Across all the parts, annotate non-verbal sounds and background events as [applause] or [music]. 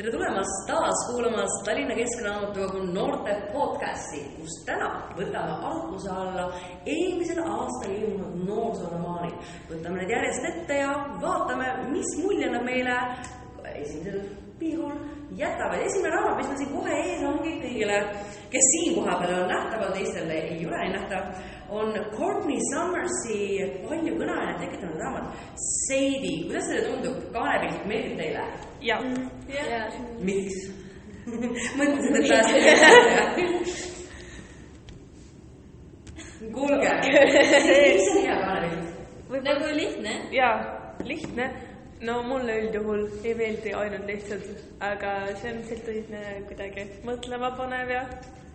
tere tulemast taas kuulamast Tallinna Keskraamatukogu noorte podcasti, kus täna võtame arutluse alla eelmisel aastal ilmunud noorsooromaanid. võtame need järjest ette ja vaatame, mis mulje nad meile esimesel pilgul jätavad. esimene raamat, mis meil siin kohe ees ongi kõigile, kes siin kohapeal on nähtaval, teistel ei ole nii nähtav, on Courtney Summersi palju kõneainet tekitanud raamat Sadie. kuidas teile tundub, kaanepilt meeldib teile? jah ja. miks [laughs] mõtlesin, et pääsed. kuulge, mis on hea kaanepilt? nagu lihtne. jaa, lihtne. no mulle üldjuhul ei meeldi ainult lihtsalt, aga see on selline kuidagi mõtlema panev ja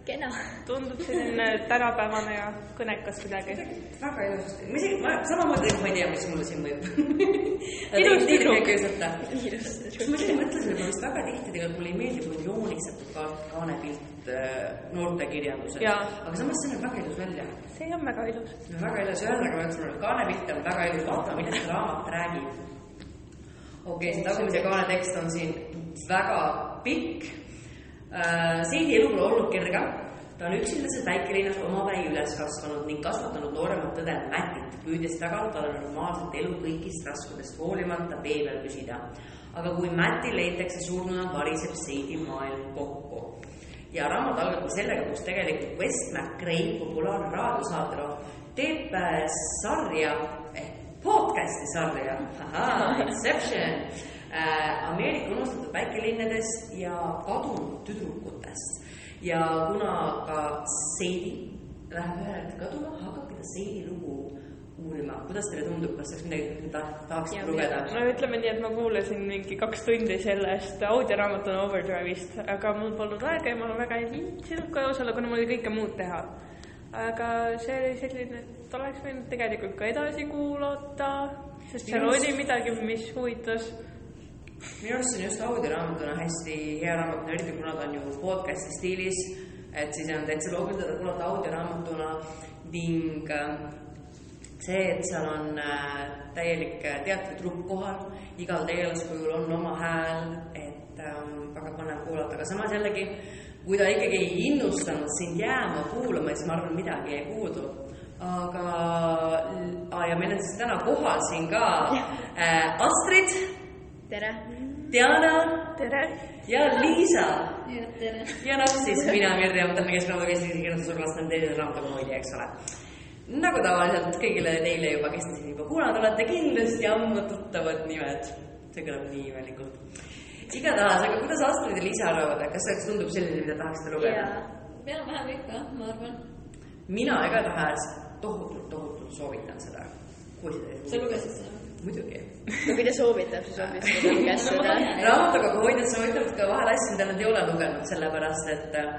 kena. tundub selline tänapäevane ja kõnekas kuidagi. väga ilus, ma isegi, ma samamoodi, ma ei tea, mis mulle siin mõjub. Ilus tüdruk tüdruk. ei köösata. ma isegi mõtlesin, et ma vist väga tihti tegelikult mulle ei meeldi, kui on joonistatud ka kaanepilt äh, noortekirjanduses. Jaa. aga samas see näeb väga ilus välja. see on väga ilus. väga ilus, ühesõnaga ma ütlesin, et kaanepilt on väga ilus, vaatame, millest see raamat räägib. okei okay,, see tagumise kaane tekst on siin väga pikk. Seidi elu pole olnud kerge. ta on üksindases väikelinnas omapäi üles kasvanud ning kasvatanud nooremat õde Mätit, püüdes tagada talle normaalset elu kõigist raskudest hoolimata vee peal püsida. aga kui Mäti leitakse surnuna, variseb Seidi maailm kokku ja raamat algab sellega, kus tegelikult West McRae, populaarne raadiosaatejuht, teeb äh, sarja ehk podcast'i sarja, Inception äh,, Ameerika unustatud väikelinnadest ja kadunud tüdrukutest. ja kuna ka Seidi läheb ühel hetkel kaduma, hakkabki ta Seidi lugu uurima. kuidas teile tundub, kas oleks midagi, mida ta- tahaksite lugeda? no ütleme nii, et ma kuulasin mingi kaks tundi sellest audioraamatuna Overdrive'ist, aga mul polnud aega ja ma väga ei viitsinud ka osale, kuna mul oli kõike muud teha. aga see oli selline, et oleks võinud tegelikult ka edasi kuulata, sest seal oli midagi, mis huvitas. Minu arust on just audioraamatuna hästi hea raamat, eriti kuna ta on ju podcast'i stiilis, et siis on täitsa loogiline kuulata audioraamatuna ning äh, see, et seal on äh, täielik äh, teatritrupp kohal, igal tegelaskujul on oma hääl, et ähm, väga põnev kuulata, aga samas jällegi, kui ta ikkagi ei innustanud sind jääma kuulama, siis ma arvan, midagi jäi puudu. aga ja meil on siis täna kohal siin ka äh, Astrid tere. Diana tere. ja Liisa tere. ja noh, siis mina, Mirjam, Tallinna Keskkonna Keskuse kirjandusurlaste teise raamatukogu hoidja, eks ole. nagu tavaliselt kõigile teile juba, kes te siin juba kuulanud olete, kindlasti ammu tuttavad nimed. see kõlab nii imelikult. igatahes, aga kuidas Astrid ja Liisa arvavad, kas see tundub selline, mida tahaksite lugeda ja? enam-vähem ikka, ma arvan. mina igatahes tohutult, tohutult soovitan seda. kui seda ei sa lugesid seda? muidugi. No kui ta soovitab, siis ta luges seda. raamatukogu hoidjad soovitavad ka vahel asju, mida nad ei ole lugenud, sellepärast et äh,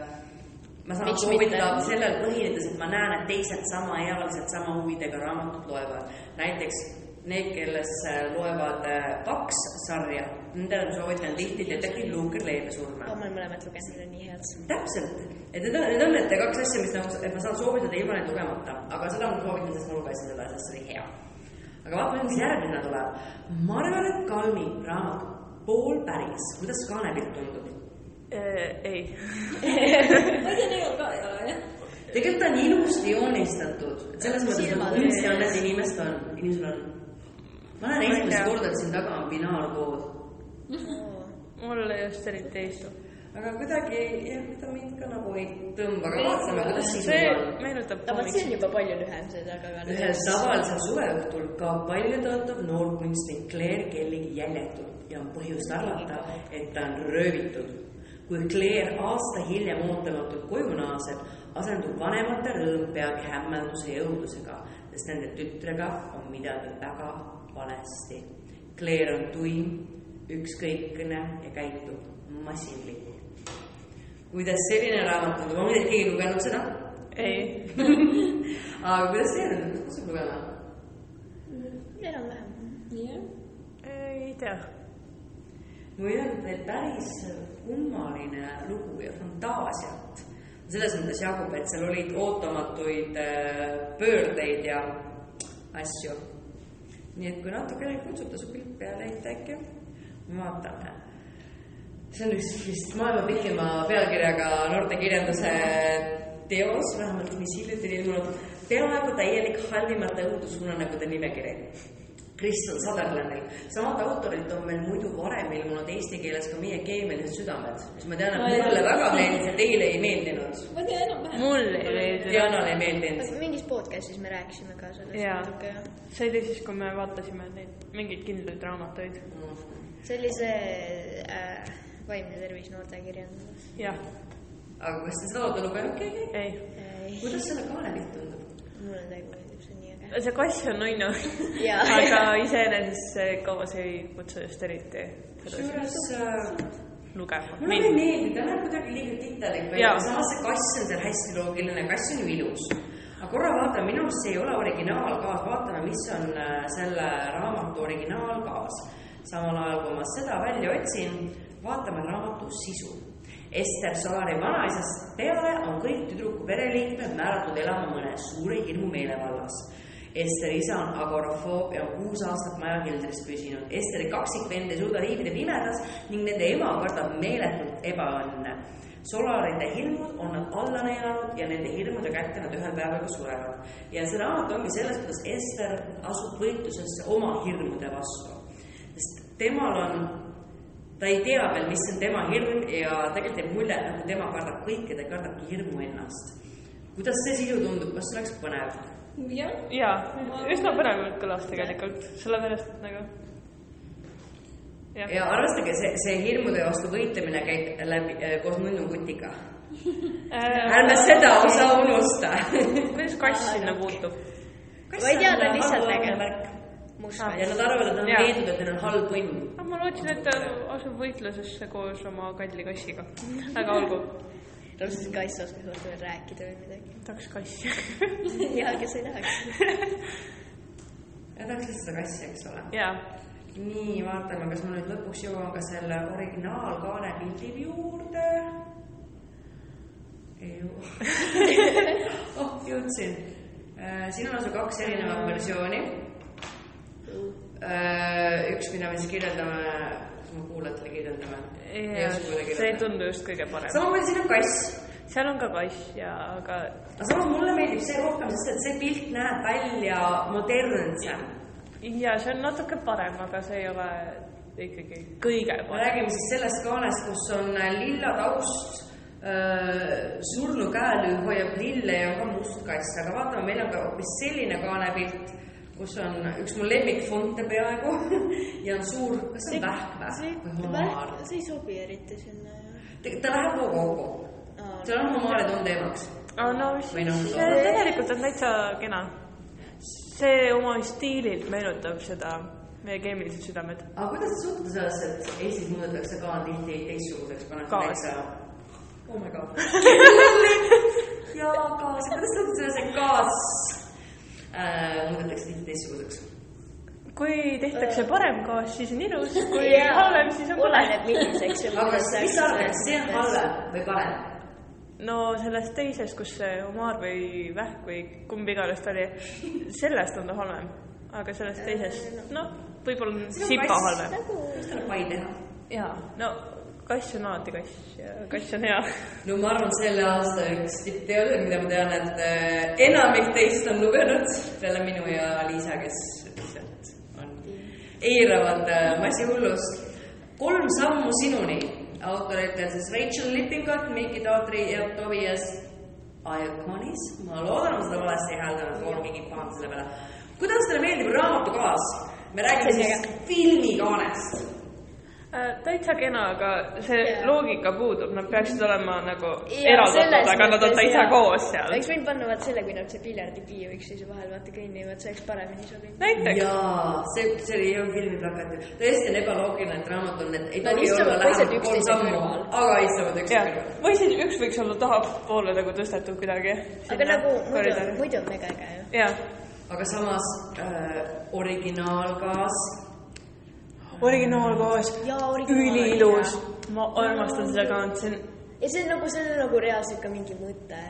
ma saan soovitada sellel põhinedes, et ma näen, et teised samaealised, sama huvidega raamatut loevad. näiteks need, kes äh, loevad äh, kaks sarja, nendele ma soovitan tihti detektiiv Luuker Leevesurme ma olen mõlemat lugenud, need on nii head. täpselt, et need on, need on need kaks asja, mis nagu, et ma saan soovitada ilma neid lugemata, aga seda ma soovitan, sest ma lugesin seda, sest see oli hea. Aga vaatame, mis järgmine tuleb. Margaret Kalmi raamat Pool päris, kuidas kaanepilt tundub? ei, ma ei tea, neil ka ei ole jah. tegelikult ta on ilusti joonistatud, et selles mõttes, et kunsti on need inimesed on, inimesel on. ma näen esimest korda, et siin taga on binaarkood, mulle just eriti ei istu. Aga kuidagi jah, ta mind ka nagu ei tõmba, aga vaatame, kuidas sisu see on. meenutab aga vot see on juba palju lühem, see taga on. ühel tavalisel suveõhtul kaob paljutõotav noorkunstnik Claire Kelly jäljetult ja on põhjust arvata, et ta on röövitud. kui Claire aasta hiljem ootamatult koju naaseb, asendub vanemate rõõm peagi hämmelduse ja õudusega, sest nende tütrega on midagi väga valesti. Claire on tuim, ükskõikne ja käitub masinlikult. Kuidas selline raamat tundub, on teil keegi lugenud seda? ei, aga kuidas teie nüüd, kas sa lugema? enam-vähem. jah. ei tea. või on teil päris kummaline lugu ja fantaasiat. selles mõttes jagub, et seal olid ootamatuid äh, pöördeid ja asju. nii et kui natukene kutsuta su pilk peale heita äkki, vaatame. See on üks vist maailma pikima pealkirjaga noortekirjanduse teos, vähemalt mis hiljuti on ilmunud, peaaegu täielik halvimate õudusunenägude nimekiri. Kristjan Sutherlandil, samad autorid on meil muidu varem ilmunud eesti keeles ka meie keemialised südamed, mis ma tean, et mulle väga meeldis ja teile ei meeldinud. ma tean enam-vähem. mulle ei meeldinud. Dianale ei meeldinud. mingis podcast'is me rääkisime ka sellest Jaa. natuke jah. see oli siis, kui me vaatasime neid mingeid kindlaid raamatuid. see oli see äh, vaimne tervis noortekirjanduses. jah, aga kas te seda olete lugenud keegi? ei. kuidas selle kaanepilt tundub? mulle täiega meeldib, see on nii äge. see kass on nunnu, aga iseenesest see koos ei kutsu just eriti kusjuures äh, lugema. mulle ei meeldi, ta näeb kuidagi liiga titalik välja samas see kass on seal hästi loogiline, kass on ju ilus. aga korra vaatame, minu arust see ei ole originaalkaas, vaatame, mis on selle raamatu originaalkaas. Samal ajal, kui ma seda välja otsin, vaatame raamatu sisu. Ester Saari vanaisast peale on kõik tüdruku pereliikmed määratud elama mõnes suure hirmu meelevallas Esteri isa on agorafoob ja on kuus aastat majakeldris püsinud. Esteri kaksikvend ei suuda viibida pimedas ning nende ema kardab meeletult ebaõnne. Solarite hirmud on nad alla neelanud ja nende hirmude kätte nad ühel päeval ka surevad. ja see raamat ongi sellest, kuidas Ester asub võitlusesse oma hirmude vastu. Temal on, ta ei tea veel, mis on tema hirm ja tegelikult jääb mulje, et nagu tema kardab kõike, ta kardabki hirmu ennast. kuidas see sisu tundub, kas see oleks põnev? jah. jaa, üsna põnevalt kõlas tegelikult, sellepärast et nagu. jah, ja arvestage, see, see hirmude vastu võitlemine käib läbi äh, koos nunnukutiga. ärme seda osa unusta. kuidas kass sinna puutub? Ma ei tea, ta on lihtsalt äge. must Ah. ja nad arvavad, et nad on Jaa. veendunud, et neil on halb õnn. Ma lootsin, et ta asub võitlusesse koos oma kalli kassiga, [laughs] aga olgu, täpselt see kass oskas vaata veel rääkida või midagi. tahaks kassi. [laughs] jaa, kes ei tahaks. [laughs] ja tahaks lihtsalt seda kassi, eks ole. jaa, nii, vaatame, kas ma nüüd lõpuks jõuan ka selle originaalkaane pildi juurde. ei jõua. oh, jõudsin. siin on lausa kaks erinevat versiooni. üks, mida me siis kirjeldame, kas me kuulajatele kirjeldame? see ei tundu just kõige parem. samamoodi siin on kass, seal on ka kass ja, aga aga samas mulle meeldib see rohkem, sest et see pilt näeb välja modernsem. ja see on natuke parem, aga see ei ole ikkagi kõige parem. räägime siis sellest kaanest, kus on lilla taust, surnu käelüü hoiab lille ja on ka must kass, aga vaatame, meil on ka hoopis selline kaanepilt, kus on üks mu lemmikfonte peaaegu [laughs] ja on suur, kas see on vähk see või vähk, see ei sobi eriti sinna ju. ta läheb hoogu hoogu, seal on homaarid on teemaks. Oh, no noh, siis no. see tegelikult on täitsa kena. see oma stiililt meenutab seda meie keemilised südamed. aga kuidas te suhtute sellesse, et Eestis muudetakse kaan tihti teistsuguseks, pannakse täitsa. oh my god. [laughs] ja gaas, kuidas te suhtute sellesse, et gaas äh, muudetakse tihti teistsuguseks? kui tehtakse parem gaas, siis on ilus, [laughs] kui Jaa. halvem, siis on kole. oleneb milliseks aga mis sa arvad, kas see on halvem või parem? no sellest teisest, kus see omaar või vähk või kumb iganes ta oli, sellest on ta halvem. aga sellest teisest, noh, võib-olla on sipa halvem. mis tuleb pai teha? jaa, no kass on alati kass ja kass on hea. no ma arvan, selle aasta üks tippteadus, mida ma tean, et äh, enamik teist on lugenud, peale minu ja Liisa, kes lihtsalt on, eiravad äh, massihullust. kolm sammu sinuni, autoritel siis Rachel Lippingut, Mikki Taatri ja Tobias Iaconis. ma loodan, ma seda valesti ei hääldanud, palun keegi ei pahanda selle peale. kuidas teile meeldib raamatu kaas? me räägime on siis filmikaanest täitsa kena, aga see Jaa. loogika puudub, nad peaksid olema nagu Jaa, eraldatud, aga nad on täitsa jaa. koos seal. võiks võinud panna vaat selle, kui nad see piljardipiiu üksteise vahel vaata kõnnivad, see oleks paremini sobinud. näiteks, jaa, see, see oli ju filmiplakatil. tõesti on ebaloogiline, et raamat on, et ei tohi olla teised lähemal kolm sammu aga istuvad üksteise kõrval., või siis üks võiks olla tahapoole nagu tõstetud kuidagi. aga nagu muidu, muidu on mega äge ju. jah, aga samas äh, originaalkaas, originaalkoos, Jaa, originaal, üliilus, ma armastan seda kaant, see on, ja see on nagu, see on nagu reaalselt ka mingi mõte.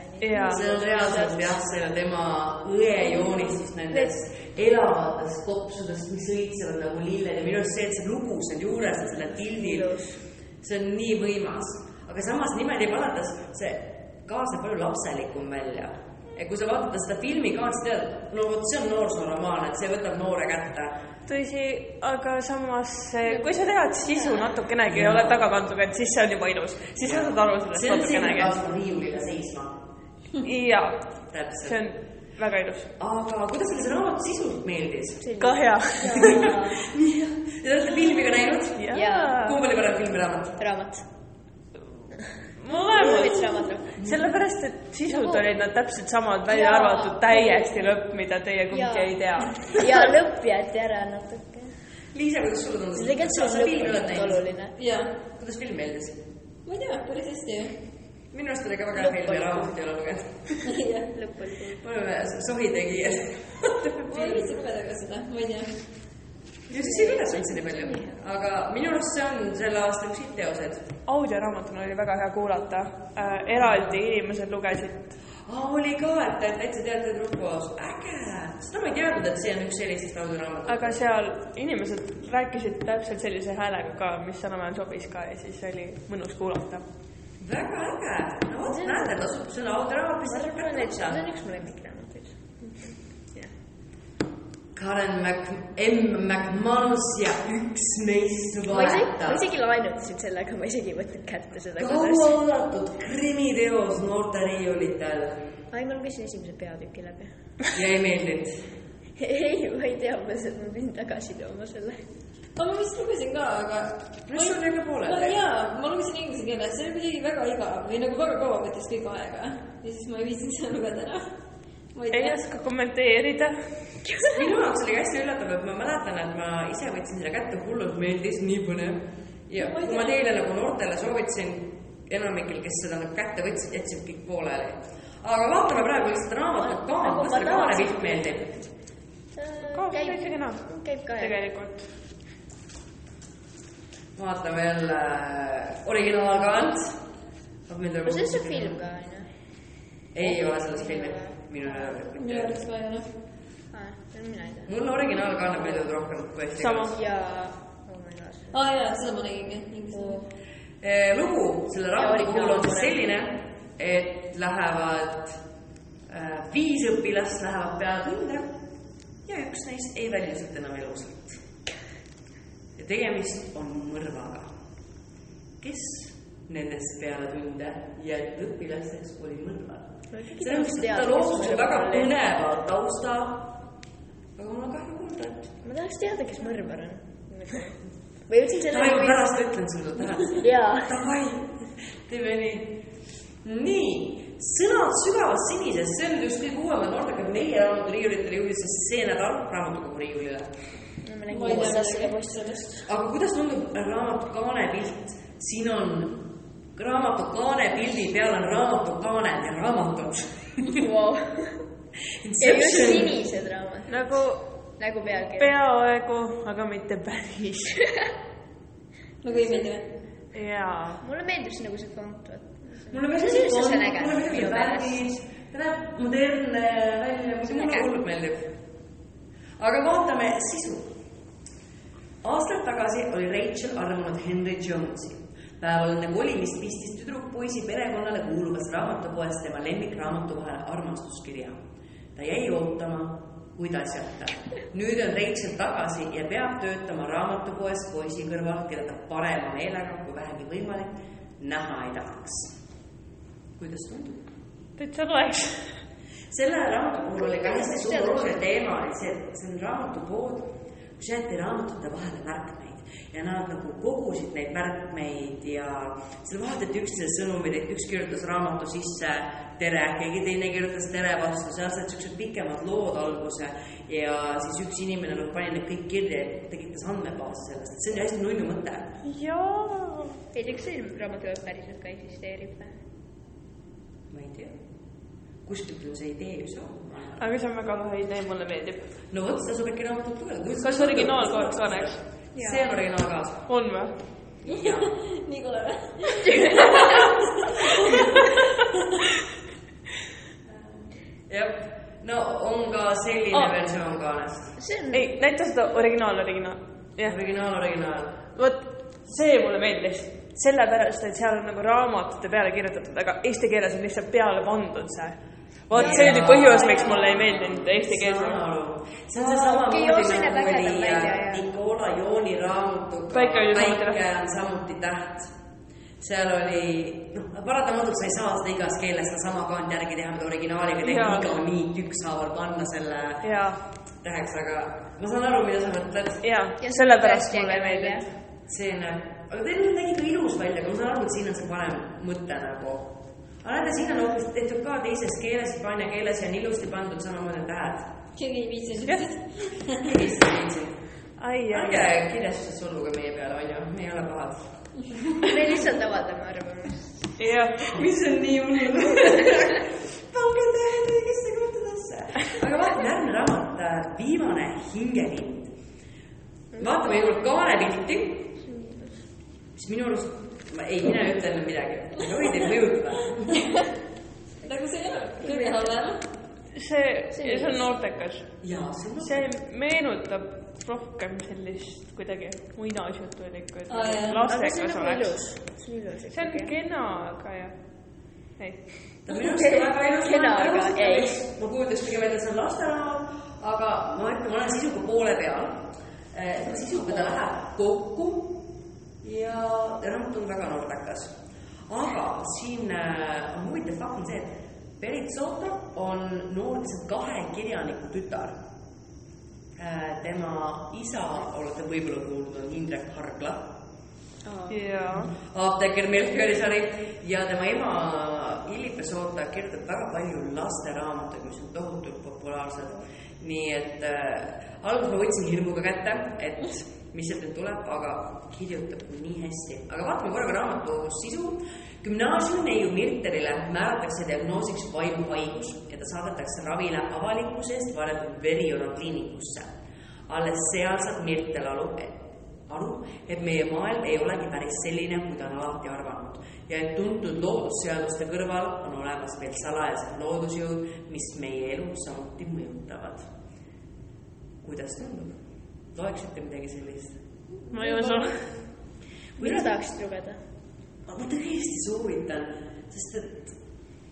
see on reaalselt jah, see on tema õe joonistus nendest elavatest kopsudest, mis õitsevad nagu lilled ja minu arust see, et see lugu seal juures on sellel pildil, see on nii võimas, aga samas niimoodi vaadates see kaas näeb palju lapselikum välja. kui sa vaatad seda filmi ka, siis tead, no vot see on noorsooromaan, et see võtab noore kätte. tõsi, aga samas, kui sa tead sisu natukenegi ja oled taga pandud, et siis see on juba ilus, siis sa saad aru sellest see on see, kui natukenegi. on riiulile seisma. [laughs] jaa, see on väga ilus. aga kuidas teile see raamat sisult meeldis? ka hea. [laughs] Te olete filmi ka näinud? Jaa. kumb oli parem film või raamat? raamat. Mõlemad sellepärast, et sisult olid nad täpselt samad, välja arvatud täiesti lõpp, mida teie kumbki ei tea. ja lõpp jäeti ära natuke. Liisa, kuidas sulle tundus? tegelikult see on lõpp oluline. jaa, kuidas film meeldis? ma ei tea, päris hästi ju. minu arust oli ka väga hea film ja raamatut ei ole lugenud. lõpp oli me oleme sohitegijad. ma ei viitsi lugeda ka seda, ma ei tea. Ja siis ei lugenud üldse nii palju, aga minu arust see on selle aasta üks hitt-teoseid. audioraamatuna oli väga hea kuulata äh,. eraldi inimesed lugesid. aa, oli ka, et et täitsa teatrigrupp koos, äge. seda ma ei teadnud, et see on üks sellistest audioraamatutest. aga seal inimesed rääkisid täpselt sellise häälega ka, mis enam-vähem sobis ka ja siis oli mõnus kuulata. väga äge. no vot, näete, tasub kätte et see on üks mu lemmikraamatuid. Karen Mac-, M McManus ja üks ma isegi, ma isegi laenutasin selle, aga ma isegi ei võtnud kätte seda kauaoodatud krimiteos noorte riiulitel ai, ma lugesin esimese peatüki läbi. ja ei meeldinud. [laughs] ei, ma ei tea, ma ma pidin tagasi tooma selle. aga ma vist lugesin ka, aga. mis sul jäi ka no pooleli? jaa, ma lugesin inglise keeles, see oli kuidagi väga igav või nagu väga kaua võttis kõik aega ja siis ma ei viitsinud seda lugeda ära. ma ei oska kommenteerida. [laughs] minu jaoks oli hästi üllatav, et ma mäletan, et ma ise võtsin selle kätte, hullult meeldis, nii põnev. ja kui ma teile nagu noortele soovitasin, enamikel, kes seda nagu kätte võtsid, jätsid kõik pooleli. aga vaatame praegu lihtsalt raamatut ka, Nagu kuidas ma teile kaane tahaksin. pilt meeldib. ka täitsa kena. käib ka jah. tegelikult. vaatame jälle originaalkaant. no see on see film ka onju. ei ole selles filmi, minu minu arvates ka ei tea. mulle originaalkaaned meeldivad rohkem kui eesti Sama. keeles. ja, oh aa jaa, seda ma nägingi inglise keeles. Eh, lugu selle raamatu puhul on siis originaal- selline, et lähevad äh, viis õpilast lähevad peale tunde ja üks neist ei välju sealt enam elusalt. ja tegemist on mõrvaga. kes nendest peale tunde jäetud õpilasteks oli mõrvar? loobus ju väga põneva tausta. Aga mul on kahju kuulda, et ma tahaks teada, kes mõrvar on. või üldse selle ma pärast ütlen sulle, tahad? jaa, Davai, teeme nii. nii, sõnad sügavas sinises, see on üks kõige uuemad noortekad meie raamatu riiulitele siis see nädal raamatukogu riiulile. aga kuidas tundub raamatu kaanepilt? siin on raamatu kaanepildi peal on raamatu kaaned ja raamatud. wow.. Sinised raamatud, nagu nagu pealkiri. peaaegu, aga mitte päris. [laughs] nagu ei meeldi või? jaa. mulle meeldib see nagu see fond, vaata. mulle meeldib See fond, mulle meeldib värvid, ta näeb modernne välja, mulle hullult meeldib. aga vaatame sisu. aastaid tagasi oli Rachel armunud Henry Jonesi. päeval enne kolimist pistis tüdruk poisi perekonnale kuuluvast raamatupoest tema lemmikraamatu vahele armastuskirja. Ta jäi ootama, kuid asjata. nüüd on Rachel tagasi ja peab töötama raamatupoes poisi kõrval, keda ta parema meelega, kui vähegi võimalik, näha ei tahaks. kuidas tundub? täitsa loeks. selle raamatu puhul oli ka hästi suur oluline teema, et see, see on raamatupood, kus jäeti raamatute vahele märkmeid ja nad nagu kogusid neid märkmeid ja seal vahetati üksteise sõnumeid, et üks kirjutas raamatu sisse tere, keegi teine kirjutas tere vastu, seal said siuksed pikemad lood alguse ja siis üks inimene nagu pani need kõik kirja ja tekitas andmebaasi sellest, et see on ju hästi nunnu mõte. jaa. ei tea, kas see raamatupoeg päriselt ka eksisteerib või? ma ei tea, kuskilt on see idee ju saanud. aga see on väga lahe idee, mulle meeldib. no vot, seda saab äkki raamatut lugeda. kas originaalkaart ka näeks? See on originaalkaas. on või? [laughs] nii kole või? jah, no on ka selline Oh. oh. versioon kaanest. see on, ei, näita seda originaal, originaal. jah, originaal, originaal. vot see mulle meeldis. sellepärast, et seal on nagu raamatute peale kirjutatud, aga eesti keeles on lihtsalt peale pandud see. vot see oli põhjus, miks mulle ei meeldinud eesti keeles. saan aru. See on seesama moodi nagu oli. Nicola Jooni raamatuga Päike Päike on samuti täht. seal oli, noh, paratamatult sa ei saa seda igas keeles sedasama kaant järgi teha, mida originaaliga tehti Jaa. iga niit ükshaaval panna selle täheks, aga ma saan aru, mida sa mõtled. Ja, see sellepärast mulle meeldinud. see näeb, aga teil nägi ka ilus välja, aga ma saan aru, et siin on see parem mõte nagu. aga näete, siin on hoopis tehtud ka teises keeles, hispaania keeles ja on ilusti pandud samamoodi tähed. üldse. mis sa viitsid? ai, ai, ärge kirjastused solvuge meie peale, onju, me ei ole pahad. me lihtsalt avaldame arvamust. jah, mis on nii hull? pange tähed õigesse kohtadesse. aga vaatame järgmine raamat, Viimane hingehind. vaatame juurde kaanepilti, mis minu arust, ei, mina ei ütle enne midagi, ei tohi teid mõjutada. nagu see ei ole kõige halvem. see, see on noortekas. see on meenutab rohkem sellist kuidagi muinasjutulikku, et Aa, lastekas oleks. see on on kena, aga jah. ei, on minu arust ka väga ilus. Kena, aga ei. ma kujutaks pigem ette, et see on lasteraamat, aga ma ütlen, ma olen sisuga poole peal. sisuga ta läheb kokku ja raamat on väga noordekas. aga siin äh, on huvitav fakt on see, et Berit-Soto on noor, lihtsalt kahe kirjaniku tütar. tema isa, olete võib-olla kuulnud, on Indrek Hargla jaa, apteeker Melchiori ja tema ema Illipe Soota kirjutab väga palju lasteraamatuid, mis on tohutult populaarsed. nii et äh, alguses ma võtsin hirmuga kätte, et mis sealt nüüd tuleb, aga kirjutab nii hästi. aga vaatame korraga raamatu sisu. gümnaasiumi neiu Mirterile määratakse diagnoosiks vaimuhaigus ja ta saadetakse ravile avalikkuse eest varjatud Veriona kliinikusse. alles seal saab Mirtel aru, aru, et meie maailm ei olegi päris selline, kui ta on alati arvanud ja et tuntud loodusseaduste kõrval on olemas veel salajased loodusjõud, mis meie elu samuti mõjutavad. kuidas tundub? Loeksite midagi sellist? ma ei usu. mida tahaksid lugeda? ma tõesti soovitan, sest et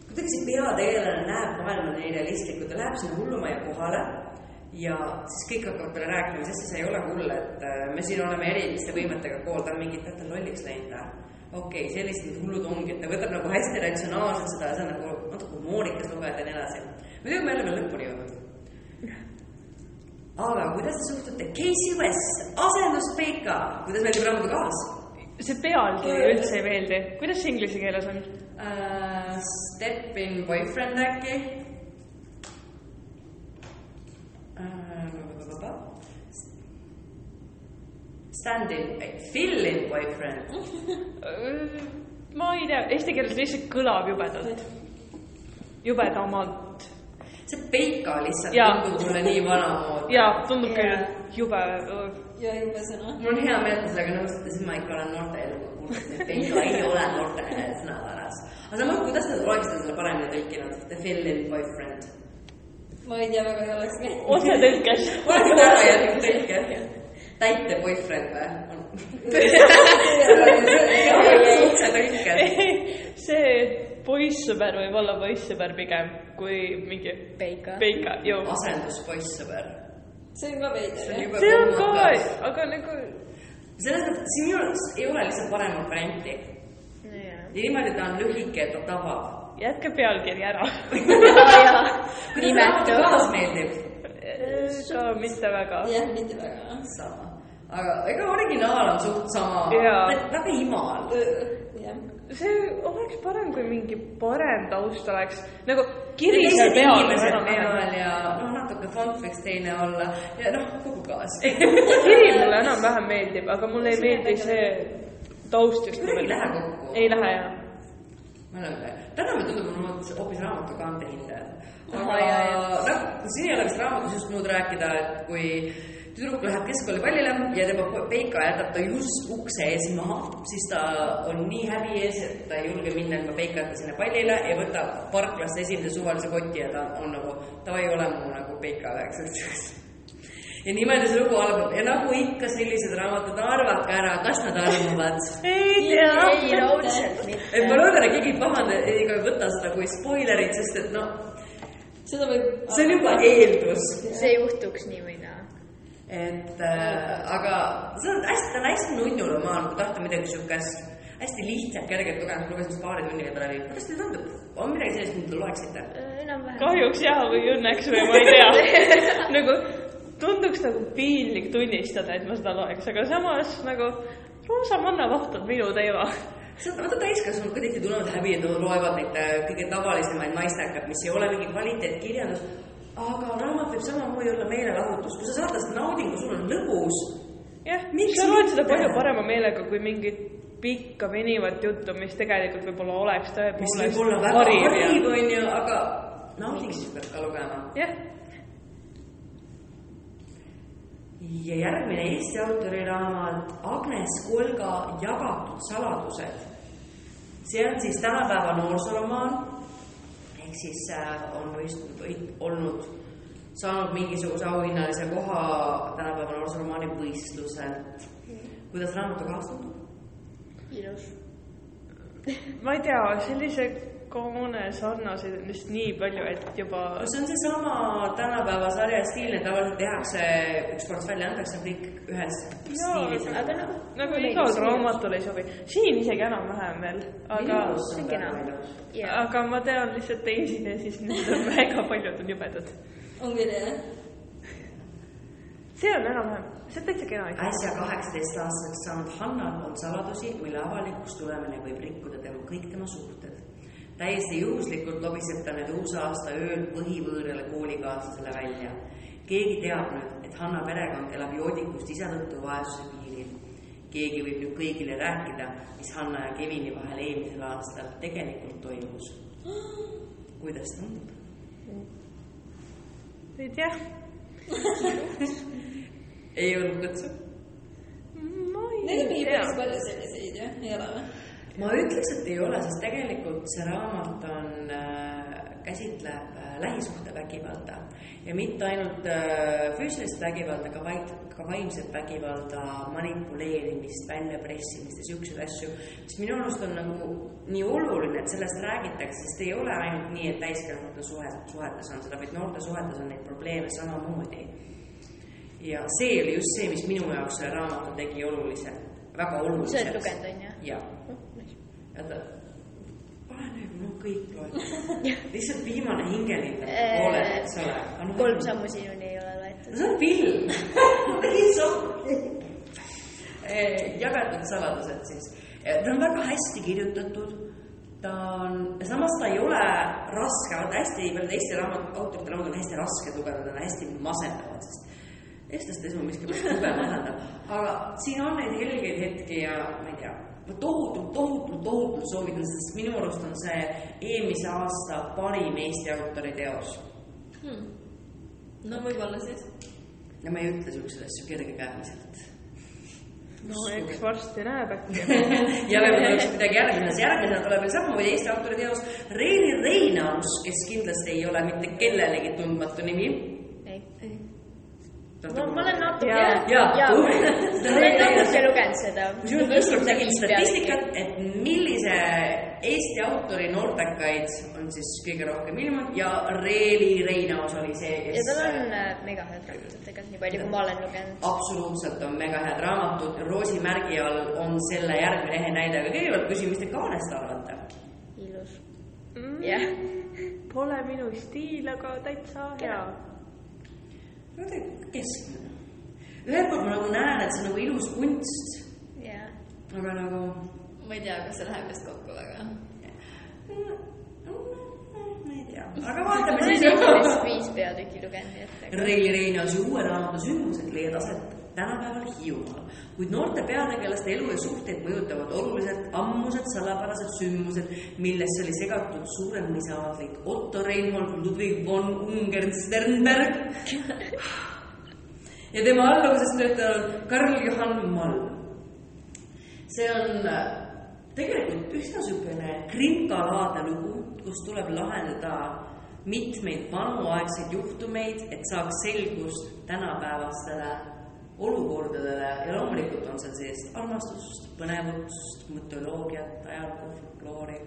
kuidagi see peategelane näeb maailma nii realistlikult, ta läheb sinna hullumaja kohale ja siis kõik hakkavad talle rääkima, sest see ei ole hull, et äh, me siin oleme eriliste võimetega kool, ta on mingi, teate, lolliks läinud või? okei okay,, sellised need hullud ongi, et ta võtab nagu hästi ratsionaalselt seda ja see on nagu natuke humoorikas lugeda ja nii edasi. muidugi me ei ole veel lõpuni jõudnud. Aga kuidas te suhtute Casey West, asenduspeika, kuidas meeldib raamatu kaas? see pealkiri üldse ei meeldi. kuidas see inglise keeles on? Uh, step in boyfriend äkki uh,. Stand in, fill in boyfriend. [laughs] ma ei tea, eesti keeles lihtsalt kõlab jubedalt. jubedamalt. See peika lihtsalt Jaa. tundub mulle nii vanamoodi. jaa, tundub küll Jaa. jube. ja jube sõna. mul on hea meel, et te sellega nõustute, siis ma ikka olen noorte eluga kursis, et peika ei ole noorte sõnavaras. aga samas, kuidas te oleksite selle paremini tõlkinud, the fill in boyfriend? ma ei tea, väga ei olekski. otsetõlkes. olge väga järgi tõlke. täite boyfriend või? otsetõlke. see poissõber võib olla poissõber pigem kui mingi Peika. peika, ju. asenduspoissõber. see on ka veider, jah. see on ka, aga nagu selles mõttes, siin minu arust ei ole lihtsalt paremat varianti. nojah. ja niimoodi ta on lühike, et ta tabab. jätke pealkiri ära. nimetu. kaas meeldib? ka mitte väga. jah, mitte väga. sama. Aga ega originaal on suht sama. Väga imal. see oleks parem, kui mingi parem taust oleks nagu kiri seal teised peal. peal ja noh, natuke fond võiks teine olla ja noh, kogu kaas. [laughs] kiri mulle enam-vähem meeldib, aga mulle ei meeldi see taust just kuidagi ei lähe kokku. ei lähe jah. me oleme, täna me tundume hoopis- hoopis raamatu kaante hindajad. Ahah, aga noh, siin ei ole vist raamatus just muud rääkida, et kui tüdruk läheb keskkoolipallile ja tema peika jätab ta just ukse ees maha, siis ta on nii häbi ees, et ta ei julge minna ilma peikata sinna pallile ja võtab parklast esimese suvalise koti ja ta on nagu davai, ole mu nagu peika üheks õhtuks. ja niimoodi see lugu algab ja nagu ikka sellised raamatud, arvake ära, kas nad armuvad. [laughs] ei ei, tea. raudselt et ma mitte. loodan, et keegi ei pahanda ega ei võta seda kui spoilerit, sest et noh, seda võib. see on juba eeldus. see juhtuks nii või naa. Et äh, aga see on hästi, ta on hästi nunnu romaan, kui tahta midagi siukest hästi lihtsalt, kergelt lugeda, lugesin paari tunniga ta läbi. kuidas teile tundub, on midagi sellist, mida te loeksite? enam-vähem. kahjuks jaa või õnneks või ma ei tea. [laughs] nagu tunduks nagu piinlik tunnistada, et ma seda loeks, aga samas nagu Roosa Mannavaht on minu teema. vaata täiskasvanud ka tihti tunnevad häbi, et nad loevad neid äh, kõige tavalisemaid naistekaid, mis ei ole mingi kvaliteetkirjandus. Aga raamat võib samamoodi olla meelelahutus, kui sa saad sellest naudingu, sul on lõbus. jah, sa loed seda palju parema meelega kui mingit pikka venivat juttu, mis tegelikult võib-olla oleks mis tõepoolest võib olla väga hariv onju, aga naudingut peab ka lugema. jah, ja järgmine Eesti autori raamat Agnes Kolga Jagatud saladused. see on siis tänapäeva noorsooromaan ehk siis äh, on võit- olnud, saanud mingisuguse auhinnalise koha tänapäeva noorsooromaani võistluselt. kuidas raamatuga tundub? ilus. [laughs] ma ei tea, sellise on vist nii palju, et juba no see on seesama tänapäeva sarja stiil, et tavaliselt tehakse, üks kord välja antakse kõik ühes stiilis. aga nagu. nagu igal raamatul ei sobi. siin isegi enam-vähem veel, aga, jaa, aga ma tean lihtsalt teisi ja siis need on [laughs] väga paljud on jubedad. on küll jah? see on enam-vähem, see on täitsa kena äsja kaheksateistaastaseks saanud Hannal on saladusi, mille avalikuks tulemine võib rikkuda tema kõik tema suhted. Täiesti juhuslikult lobiseb ta nüüd uusaasta ööl põhivõõrale koolikaaslasele välja. keegi teab nüüd, et Hanna perekond elab joodikust isa tõttu vaesuse piiril. keegi võib nüüd kõigile rääkida, mis Hanna ja Kevini vahel eelmisel aastal tegelikult toimus. kuidas tundub? ei tea, ei olnud kõtsu? ma Neid on ei mingi tea päris. palju selliseid jah, ei ole või? Ma ütleks, et ei ole, sest tegelikult see raamat on äh,, käsitleb äh, lähisuhtevägivalda ja mitte ainult äh, füüsilist vägivalda, aga vaid ka vaimset vägivalda, manipuleerimist, väljapressimist ja siukseid asju, mis minu arust on nagu nii oluline, et sellest räägitakse, sest ei ole ainult nii, et täiskasvanute suhet, suhetes on seda, vaid noorte suhetes on neid probleeme samamoodi. ja see oli just see, mis minu jaoks selle raamatu tegi olulise, väga sa oluliseks. oled lugenud, on ju? jaa oota, pane nüüd, no kõik loed. lihtsalt [laughs] viimane hingelind Äh, poole, eks ole. kolm. sammu sinuni ei ole loetud. see on film. Don't. jagatud saladused siis. ta on väga hästi kirjutatud. ta on, samas ta ei ole raske, vaata hästi paljud Eesti raamat, autorite raamatud on hästi rasked lugeda, nad on hästi masendavad, sest eestlaste ees ma miskipärast jube masendab. aga siin on neid helgeid hetki ja ma ei tea, tohutult, tohutult, tohutult soovitan, sest minu arust on see eelmise aasta parim Eesti autori teos no võib-olla siis. ja ma ei ütle siukseid asju kergekäeliselt. no eks varsti näeb äkki. [laughs] ja veel tuleks midagi järgmises, järgmisena tuleb veel samamoodi Eesti autori teos Reili Reinaus, kes kindlasti ei ole mitte kellelegi tundmatu nimi. ei. ma, olen natuke. Jaa, jaa, tubli. ma olen natuke lugenud seda. kusjuures ma ükskord tegin statistikat, et millise Eesti autori noortekaid on siis kõige rohkem ilmunud ja Reili Reinaus oli see, ja kes tal on mega head raamatud tegelikult, nii palju kui ma olen lugenud. absoluutselt on mega head raamatud, Roosi märgi all on selle järgmine ehe näide, aga kõigepealt küsin, mis te kaanest arvate? ilus. Mm, jah, Pole minu stiil, aga täitsa hea. keskmine. ühelt poolt ma nagu näen, et see on nagu ilus kunst, jah. aga nagu ma ei tea, kas see läheb vist kokku väga. ma ei tea, aga vaatame siis. viis peatükki lugenud, Reili Reinausi uue raamatu sündmused leiavad aset tänapäeval Hiiumaal, kuid noorte peategelaste elu ja suhteid mõjutavad oluliselt ammused salapärased sündmused, millesse oli segatud suurem mõisaaadlik Otto Reinhold Ludwig von Ungern-Sternberg ja tema alluvuses töötanud Karl Johann Malm. see on äh, tegelikult üsna niisugune krimkalaadne lugu, kus tuleb lahendada mitmeid vanuaegseid juhtumeid, et saaks selgust tänapäevastele olukordadele ja loomulikult on seal sees armastust, põnevust, mütoloogiat, ajalugu, folkloori.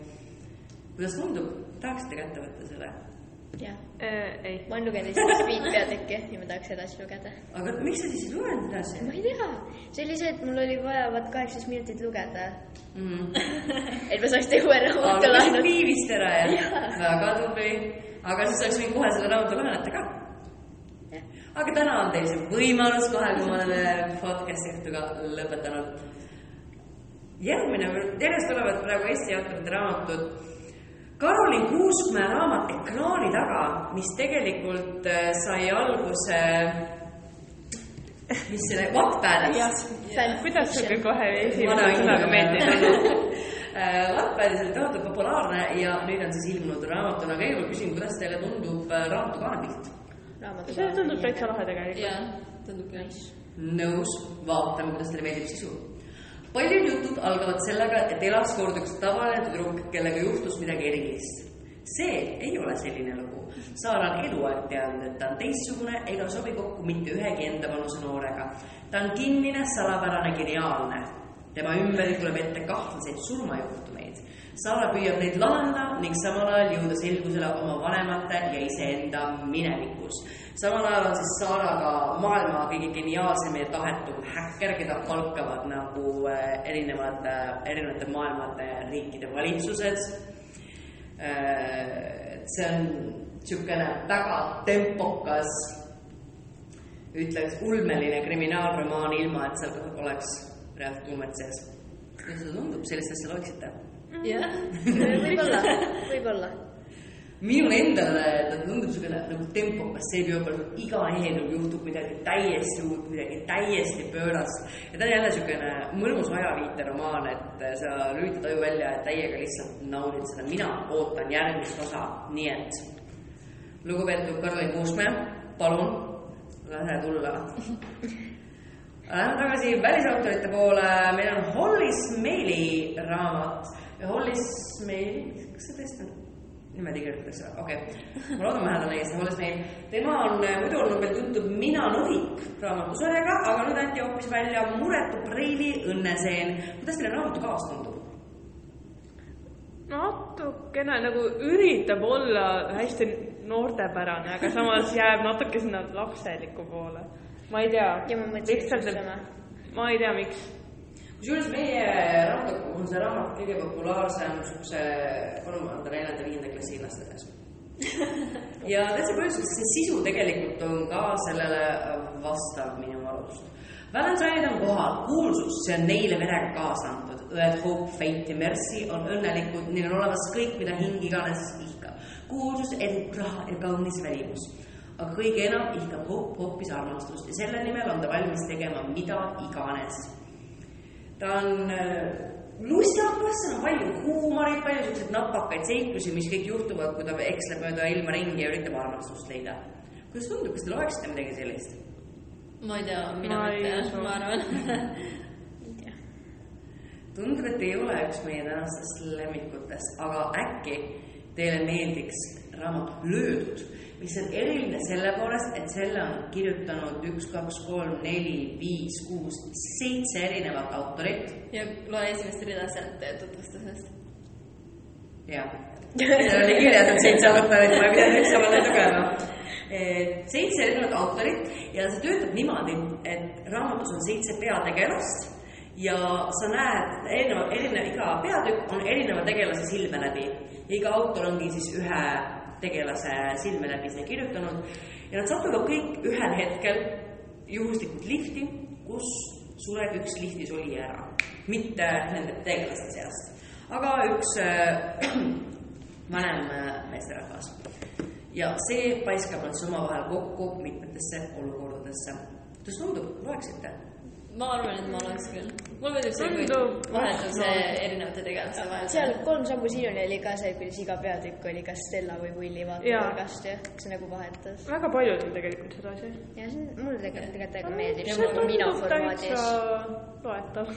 kuidas tundub, tahaksite kätte võtta selle? jah, Äh, ei, ma olen lugenud esimest viit peatükki ja ma tahaks edasi lugeda. aga miks sa siis ei lugenud edasi ma ei tea, see oli see, et mul oli vaja vaat kaheksateist minutit lugeda, mm. [laughs] et ma saaks teie uue raamatu laenata. viivist ära ja Jaa. väga tubli, aga siis oleks võinud kohe selle raamatu laenata ka. Aga täna on teil see võimalus kohe, kui me oleme podcast'i õhtuga lõpetanud. järgmine, järjest tulevad praegu Eesti autorite raamatud. Karolin Kuuskmäe raamat Ekraani taga, mis tegelikult äh, sai alguse, mis selle, Wattpadist. kuidas sul küll kohe esimese sõnaga ei tulnud? [laughs] Wattpadis oli tohutult populaarne ja nüüd on siis ilmunud raamatuna. kõigepealt küsin, kuidas teile tundub äh, raamatu kaanepilt? See tundub täitsa lahe tegelikult. jaa, tundub küll. nõus, vaatame, kuidas teile meeldib sisu. paljud jutud algavad sellega, et elas kord üks tavaline tüdruk, kellega juhtus midagi erilist. see ei ole selline lugu. Saara on eluaeg teadnud, et ta on teistsugune ega sobi kokku mitte ühegi enda vanuse noorega. ta on kinnine, salapärane, geniaalne. tema ümber tuleb ette kahtlaseid surmajuhtumeid. Saara püüab neid lahendada ning samal ajal jõuda selgusele oma vanemate ja iseenda minevikus samal ajal on siis Saara ka maailma kõige geniaalsem ja tahetum häkker, keda palkavad nagu äh, erinevad, erinevate maailmade riikide valitsused. see on niisugune väga tempokas, ütleks ulmeline kriminaalromaan, ilma et seal oleks reaalselt ulmet sees. kuidas see tundub, sellist asja loeksite? Jah, [laughs] võib-olla, võib-olla. minule endale ta tundub niisugune nagu tempokas, see peab olema iga eelnõu juhtub midagi täiesti uut, midagi täiesti pöörast. ja ta on jälle niisugune mõnus ajaviiteromaan, et sa lülitad aju välja ja täiega lihtsalt naudid seda. mina ootan järgmist osa, nii et lugupeetud Karlen Kuusmäe, palun lase tulla. Läheme tagasi välisautorite poole, meil on Holly Smaili raamat ja Holly Smail, kas see tõesti on? niimoodi kirjutatakse, okei okay.. ma loodan, ma hääldan õigesti, Holly Smail. tema on muidu olnud veel tuntud Mina Nohik raamatusarjaga, aga nüüd anti hoopis välja Muretu Preili õnneseen. kuidas teile raamatu kaas tundub? natukene nagu üritab olla hästi noortepärane, aga samas jääb natuke sinna lapseliku poole. ma ei tea. ja ma mõtlesin just sama. ma ei tea, miks. Kusjuures meie raamatuk on see raamat kõige populaarsem niisuguse kolmanda, neljanda, viienda klassi laste seas. [laughs] ja täitsa põhjuseks, see sisu tegelikult on ka sellele vastav minu arust. Valentine'id on kohal, kuulsus, see on neile verega kaasa antud. õed Hope, Fate ja Mercy on õnnelikud, neil on olemas kõik, mida hing iganes ihkab. kuulsus, edu, raha ja kaunis välimus. aga kõige enam ihkab Hope hoopis armastust ja selle nimel on ta valmis tegema mida iganes ta on äh, lustakas, seal on palju huumorit, palju siukseid napakaid seiklusi, mis kõik juhtuvad, kui ta eksleb mööda ilma ringi ja üritab armastust leida. kuidas tundub, kas te loeksite midagi sellist? ma ei tea, mina mitte ma arvan. [laughs] tundub, et ei ole üks meie tänastest lemmikutest, aga äkki teile meeldiks raamat Löödud, mis on eriline selle poolest, et selle on kirjutanud üks, kaks, kolm, neli, viis, kuus, seitse erinevat autorit ja loe esimest rida sealt tutvustusest. jah, [laughs] seal oli kirjas, et seitse autorit, ma pidanud ükshaaval lugema. seitse erinevat autorit ja see töötab niimoodi, et raamatus on seitse peategelast ja sa näed erineva, erinev, iga peatükk on erineva tegelase silme läbi iga autor ongi siis ühe tegelase silme läbi see kirjutanud ja nad satuvad kõik ühel hetkel juhuslikult lifti, kus sureb üks liftis olija ära, mitte nende tegelaste seast, aga üks äh, [clears throat] vanem äh, meesterahvas. ja see paiskab nad siis omavahel kokku mitmetesse olukordadesse. kuidas tundub, loeksite? Ma arvan, et ma oleks küll. mulle meeldib see, kui vahetub see erinevate tegelaste vahel. seal Kolm sammu sinuni oli ka see, kuidas iga peatükk oli kas Stella või Willy vaatenurgast ja see nagu vahetas. väga paljud on tegelikult sedasi. ja see on, mulle tegelikult tegelikult väga meeldib, Ja see on nagu mina tundub täitsa loetav. [laughs]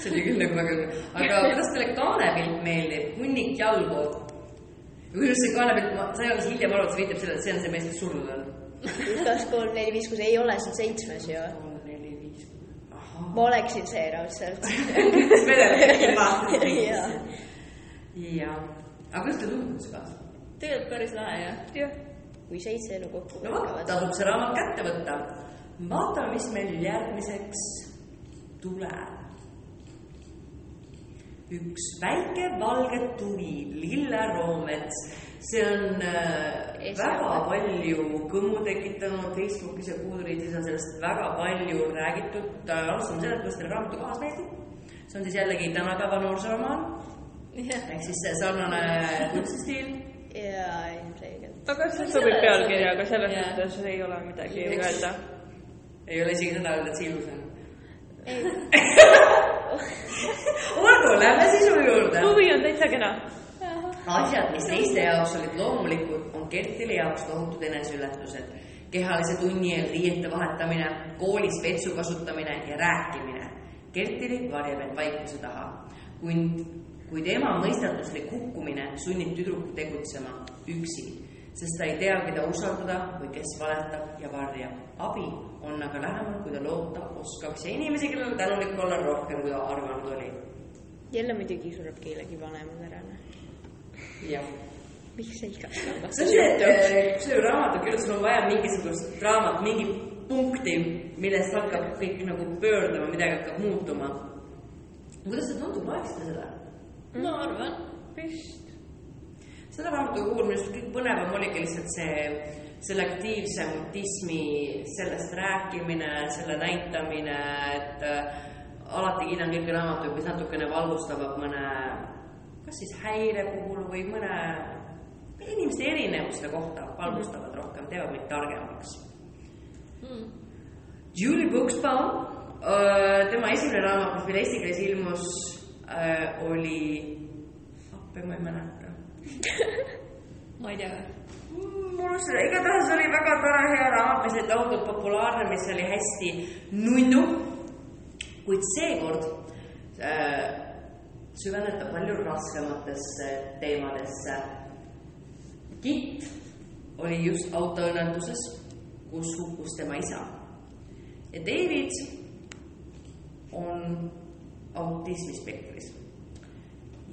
see oli küll nagu väga, aga kuidas teile kaanepilt meeldib, hunnik jalgu? kusjuures see kanepilt, ma sain alles hiljem aru, et see viitab sellele, et see on see mees, kes surnud on. üks, kolm, neli, viis, kuus, ei ole, see on seitsmes ju. kolm, neli, viis, ma oleksin see raudselt. [laughs] [laughs] jaa. jah, aga kuidas teile tundub see kaasa? tegelikult päris lahe jah. jah, kui seitse elu kokku no vot, tasub see raamat kätte võtta. vaatame, mis meil järgmiseks tuleb. üks väike valge tuvi, lilleroomets, see on äh, väga palju kõmu tekitanud Facebookis ja Goodreadsis on sellest väga palju räägitud. alustame sellest, kuidas teile raamatu kaas meeldib. see on siis jällegi tänapäeva noorsooromaan jah, ehk siis see sarnane kunstistiil. jaa, ilmselgelt. aga see sobib pealkirjaga, selles Jaa. mõttes ei ole midagi öelda. ei ole isegi seda öelda, et see ilus [laughs] on. olgu, lähme sisu juurde. huvi on täitsa kena. asjad, mis teiste jaoks olid loomulikud, on Kertile jaoks tohutud eneseületused. kehalise tunni eel riiete vahetamine, koolis vetsu kasutamine ja rääkimine. Kertili varjab end vaikuse taha. kuid, kuid ema mõistatuslik hukkumine sunnib tüdrukut tegutsema üksi, sest ta ei tea, keda usaldada või kes valetab ja varjab. abi on aga lähemal, kui ta loota oskaks ja inimesi, kellele tänulik olla rohkem, kui ta arvanud oli. jälle muidugi sureb kellegi vanemad ära, noh. Jah miks see iga see on see, et kui see raamatu kirjutas, sul on vaja mingisugust raamat, mingi punkti, millest hakkab kõik nagu pöörduma, midagi hakkab muutuma. kuidas see tundub, loeksite seda? ma arvan. vist. selle raamatu puhul minu arust kõige põnevam oligi lihtsalt see selektiivse mutismi sellest rääkimine, selle näitamine, et äh, alati kiidan kõiki raamatuid, mis natukene valgustavad mõne, kas siis häire puhul või mõne inimeste erinevuste kohta valgustavad rohkem, teevad meid targemaks. Julie Buxbaum, tema esimene raamat, mis meil eesti keeles ilmus, oli, appi ma ei mäleta [laughs] ma ei tea. mul on see, igatahes oli väga tore, hea raamat, mis oli tohutult populaarne, mis oli hästi nunnu. kuid seekord äh, süveneb ta palju raskematesse teemadesse. Kitt oli just autoõnnetuses, kus hukkus tema isa. ja David on autismispektris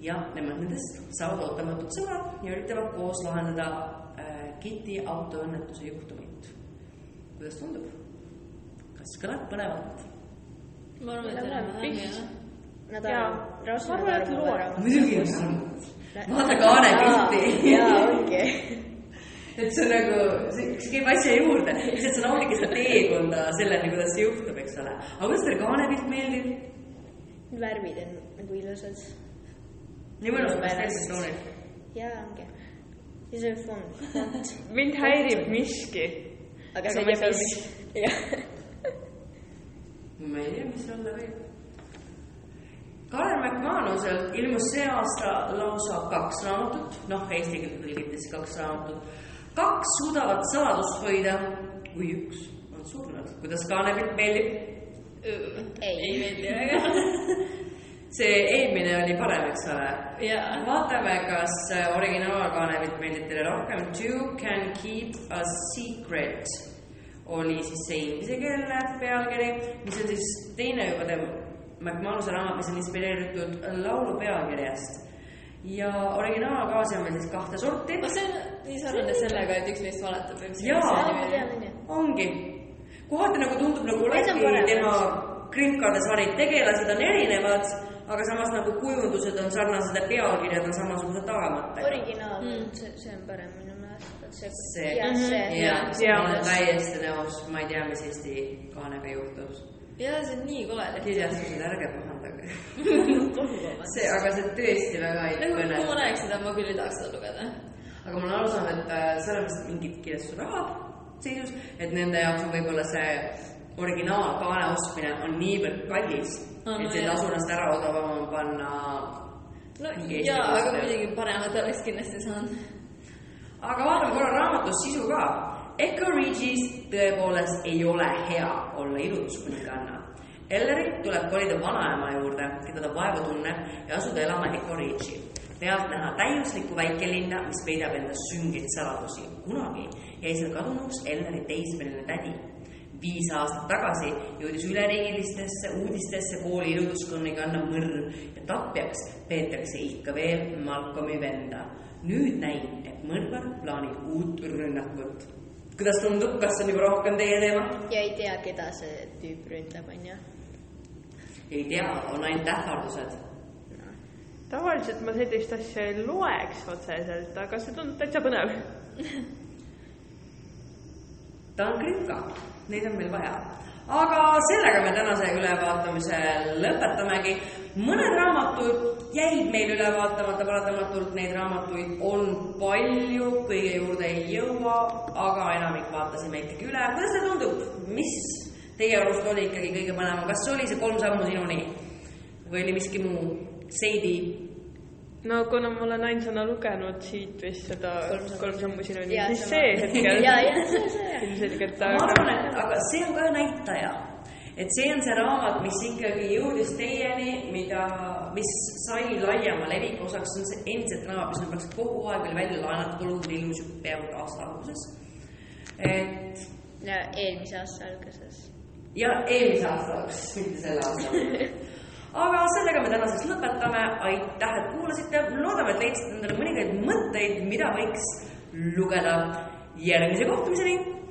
ja nemad nendest saavad ootamatud sõbrad ja üritavad koos lahendada äh, Kitty autoõnnetuse juhtumit. kuidas tundub? kas kõlab põnevalt? ma arvan, et Läheb enam-vähem raudselt Ma arvan, et ära. muidugi on see. vaata kaane pilti. jaa, ongi. et see on nagu, see see käib asja juurde, lihtsalt see naudibki seda teekonda selleni, kuidas see juhtub, eks ole. aga kuidas teile kaanepilt meeldib? värvid on nagu ilusad. nii mõnus pastellised toonid. jaa, ongi. ja see fond. [laughs] mind häirib miski. aga sa ma ei ei tea, saa mis. [laughs] jah. ma ei tea, mis see olla võib. Kalev McManuselt ilmus see aasta lausa kaks raamatut, noh, eesti keelde tõlgites kaks raamatut. kaks suudavad saladust hoida, kui üks on surnud. kuidas kaanepilt meeldib? Ei. meeldi väga. see eelmine oli parem, eks ole. vaatame, kas originaalkaanepilt meeldib teile rohkem. Two can keep a secret oli siis see inglisekeelne pealkiri, mis on siis teine juba tema McManuse raamat, mis on inspireeritud laulu pealkirjast. ja originaalkaasi on meil siis kahte sorti. no see on nii sarnane sellega, et üks meist valetab või mis Jaa. ongi, kohati nagu tundub nagu paremad. tema Krimkade sarid tegelased on erinevad, aga samas nagu kujundused on sarnased ja pealkirjad on samasugused tagamata. originaal mm., see, see on parem minu. see, jah, see. ma olen täiesti nõus, ma ei tea, mis Eesti kaanega juhtus. jaa, see on nii kole kirjastused, ärge pahandage. [laughs] see, aga see tõesti väga ei nagu kui ma kõne. näeks seda, ma küll ei tahaks seda lugeda. aga ma olen aru saanud, et äh, seal on vist mingid kirjastusrahad seisus, et nende jaoks on võib-olla see originaalkaane ostmine on niivõrd kallis no et see tasu ennast ära, odavam panna no jaa, aga muidugi paremat oleks kindlasti saanud. Aga vaatame korra raamatus sisu ka. Echo Ridge'is tõepoolest ei ole hea olla ilutuskuninganna. Ellerit tuleb kolida vanaema juurde, keda ta vaevu tunneb ja asuda elama Echo Ridge'i. pealtnäha täiuslikku väikelinna, mis peidab endas süngeid saladusi. kunagi jäi seal kadunuks Elleri teismeline tädi. viis aastat tagasi jõudis üleriigilistesse uudistesse kooli iluduskonna kanna mõrv ja tapjaks peetakse ikka veel Malcolmi venda. Nüüd näin, et mõrvar plaanib uut rünnakut. kuidas tundub, kas see on juba rohkem teie teema? ja ei tea, keda see tüüp ründab, onju. ei tea, on ainult ähvardused tavaliselt ma sellist asja ei loeks otseselt, aga see tundub täitsa põnev. [laughs] ta on kripka, neid on meil vaja. aga sellega me tänase ülevaatamise lõpetamegi. Mõned raamatud jäid meil üle vaatamata paratamatult, neid raamatuid on palju, kõige juurde ei jõua, aga enamik vaatasime ikkagi üle. kuidas teile tundub, mis teie arust oli ikkagi kõige põnevam, kas oli see kolm sammu sinuni või oli miski muu? Seidi, no kuna ma olen ainsana lugenud siit vist seda Kolm kolm sammu sinuni, siis see hetkel [laughs] [laughs] ilmselgelt, ma arvan, et aga see on ka näitaja, et see on see raamat, mis ikkagi jõudis teieni, mida, mis sai laiema leviku osaks, see on see endiselt raamat, mis on praktiliselt kogu aeg veel välja laenatud, olgugi ilmus peaaegu aasta alguses. et ja eelmise aasta alguses. ja eelmise aasta alguses, mitte selle aasta alguses. [laughs] aga sellega me tänaseks lõpetame, aitäh, et kuulasite, loodame, et leidsite endale mõningaid mõtteid, mida võiks lugeda. järgmise kohtumiseni